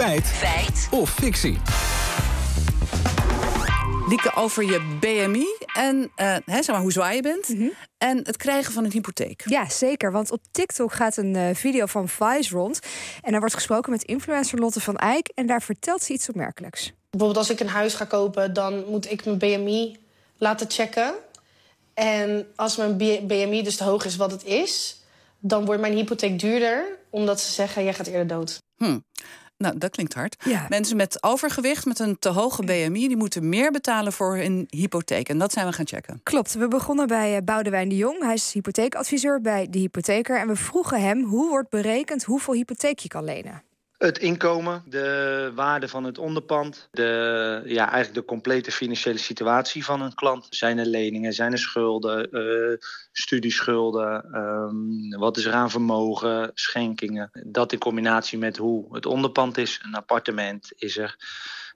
Feit. Feit. Of fictie. Lieke over je BMI en uh, hè, zeg maar, hoe zwaar je bent. Mhm. En het krijgen van een hypotheek. Ja, zeker. Want op TikTok gaat een uh, video van Vice rond. En daar wordt gesproken met influencer Lotte van Eyck. En daar vertelt ze iets opmerkelijks. Bijvoorbeeld als ik een huis ga kopen, dan moet ik mijn BMI laten checken. En als mijn BMI dus te hoog is wat het is, dan wordt mijn hypotheek duurder, omdat ze zeggen: jij gaat eerder dood. Hm. Nou, dat klinkt hard. Ja. Mensen met overgewicht, met een te hoge BMI, die moeten meer betalen voor hun hypotheek. En dat zijn we gaan checken. Klopt. We begonnen bij uh, Boudewijn de Jong. Hij is hypotheekadviseur bij de hypotheker. En we vroegen hem hoe wordt berekend hoeveel hypotheek je kan lenen. Het inkomen, de waarde van het onderpand, de, ja, eigenlijk de complete financiële situatie van een klant. Zijn er leningen, zijn er schulden, uh, studieschulden, um, wat is er aan vermogen, schenkingen. Dat in combinatie met hoe het onderpand is, een appartement is er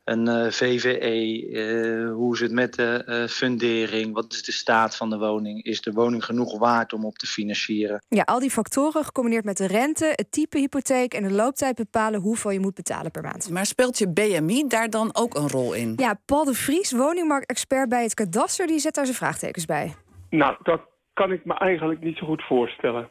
een uh, VVE, uh, hoe is het met de uh, fundering, wat is de staat van de woning, is de woning genoeg waard om op te financieren. Ja, al die factoren gecombineerd met de rente, het type hypotheek en de looptijd bepalen hoeveel je moet betalen per maand. Maar speelt je BMI daar dan ook een rol in? Ja, Paul de Vries, woningmarktexpert bij het kadaster, die zet daar zijn vraagtekens bij. Nou, dat kan ik me eigenlijk niet zo goed voorstellen.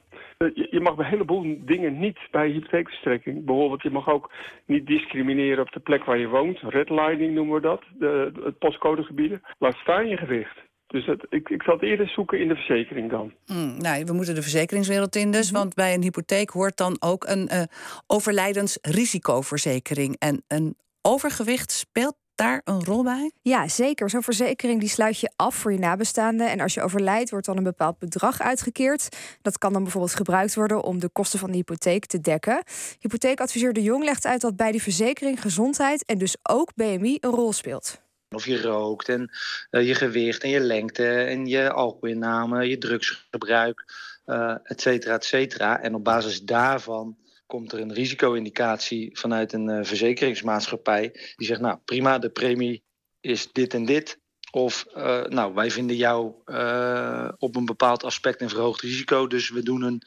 Je mag een heleboel dingen niet bij hypotheekverstrekking. Bijvoorbeeld, je mag ook niet discrimineren op de plek waar je woont. Redlining noemen we dat, de, het postcodegebieden. Laat staan je gewicht. Dus het, ik, ik zal het eerder zoeken in de verzekering dan. Mm, nou, we moeten de verzekeringswereld in dus. Want bij een hypotheek hoort dan ook een uh, overlijdensrisicoverzekering. En een overgewicht speelt daar een rol bij? Ja, zeker. Zo'n verzekering die sluit je af voor je nabestaanden. En als je overlijdt, wordt dan een bepaald bedrag uitgekeerd. Dat kan dan bijvoorbeeld gebruikt worden om de kosten van de hypotheek te dekken. Hypotheekadviseur De Jong legt uit dat bij die verzekering gezondheid en dus ook BMI een rol speelt. Of je rookt en uh, je gewicht en je lengte en je alcoholinname, je drugsgebruik, uh, et cetera, et cetera. En op basis daarvan komt er een risico-indicatie vanuit een uh, verzekeringsmaatschappij. Die zegt, nou prima, de premie is dit en dit. Of, uh, nou, wij vinden jou uh, op een bepaald aspect een verhoogd risico. Dus we doen een,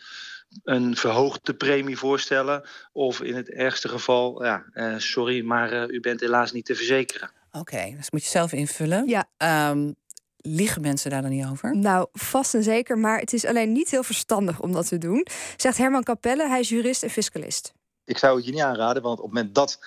een verhoogde premie voorstellen. Of in het ergste geval, ja, sorry, maar u bent helaas niet te verzekeren. Oké, okay, dus moet je zelf invullen. Ja. Um, Liegen mensen daar dan niet over? Nou, vast en zeker, maar het is alleen niet heel verstandig om dat te doen, zegt Herman Capelle. Hij is jurist en fiscalist. Ik zou het je niet aanraden, want op het moment dat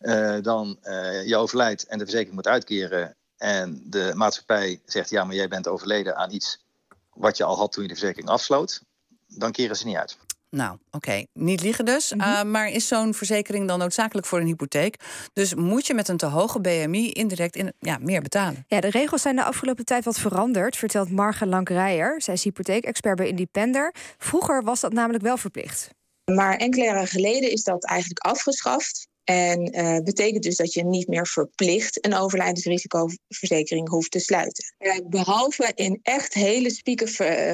uh, dan uh, je overlijdt en de verzekering moet uitkeren en de maatschappij zegt ja, maar jij bent overleden aan iets wat je al had toen je de verzekering afsloot, dan keren ze niet uit. Nou, oké. Okay. Niet liegen dus. Mhm. Mm -hmm. uh, maar is zo'n verzekering dan noodzakelijk voor een hypotheek? Dus moet je met een te hoge BMI indirect in, ja, meer betalen? Ja, de regels zijn de afgelopen tijd wat veranderd, vertelt Marga Lankrijer. Zij is hypotheekexpert bij Independer. Vroeger was dat namelijk wel verplicht. Maar enkele jaren geleden is dat eigenlijk afgeschaft. En uh, betekent dus dat je niet meer verplicht een overlijdensrisicoverzekering hoeft te sluiten. Uh, behalve in echt hele spieke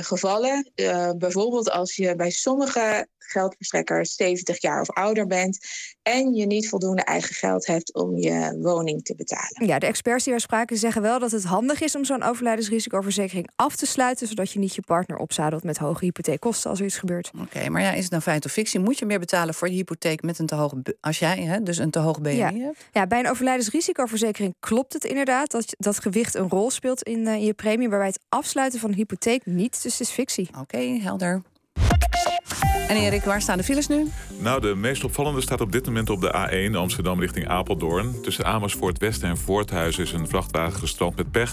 gevallen. Uh, bijvoorbeeld als je bij sommige geldverstrekkers 70 jaar of ouder bent. En je niet voldoende eigen geld hebt om je woning te betalen. Ja, de experts die wij spraken zeggen wel dat het handig is om zo'n overlijdensrisicoverzekering af te sluiten. Zodat je niet je partner opzadelt met hoge hypotheekkosten als er iets gebeurt. Oké, okay, maar ja, is het nou feit of fictie? Moet je meer betalen voor je hypotheek met een te hoge. Als jij hè, dus een te hoge BMI ja. hebt? Ja, bij een overlijdensrisicoverzekering klopt het inderdaad dat dat gewicht een rol speelt in, uh, in je premie. Waarbij het afsluiten van een hypotheek niet. Dus het is fictie. Oké, okay, helder. En Erik, waar staan de files nu? Nou, de meest opvallende staat op dit moment op de A1 Amsterdam richting Apeldoorn. Tussen Amersfoort West en Voorthuizen is een vrachtwagen gestrand met pech.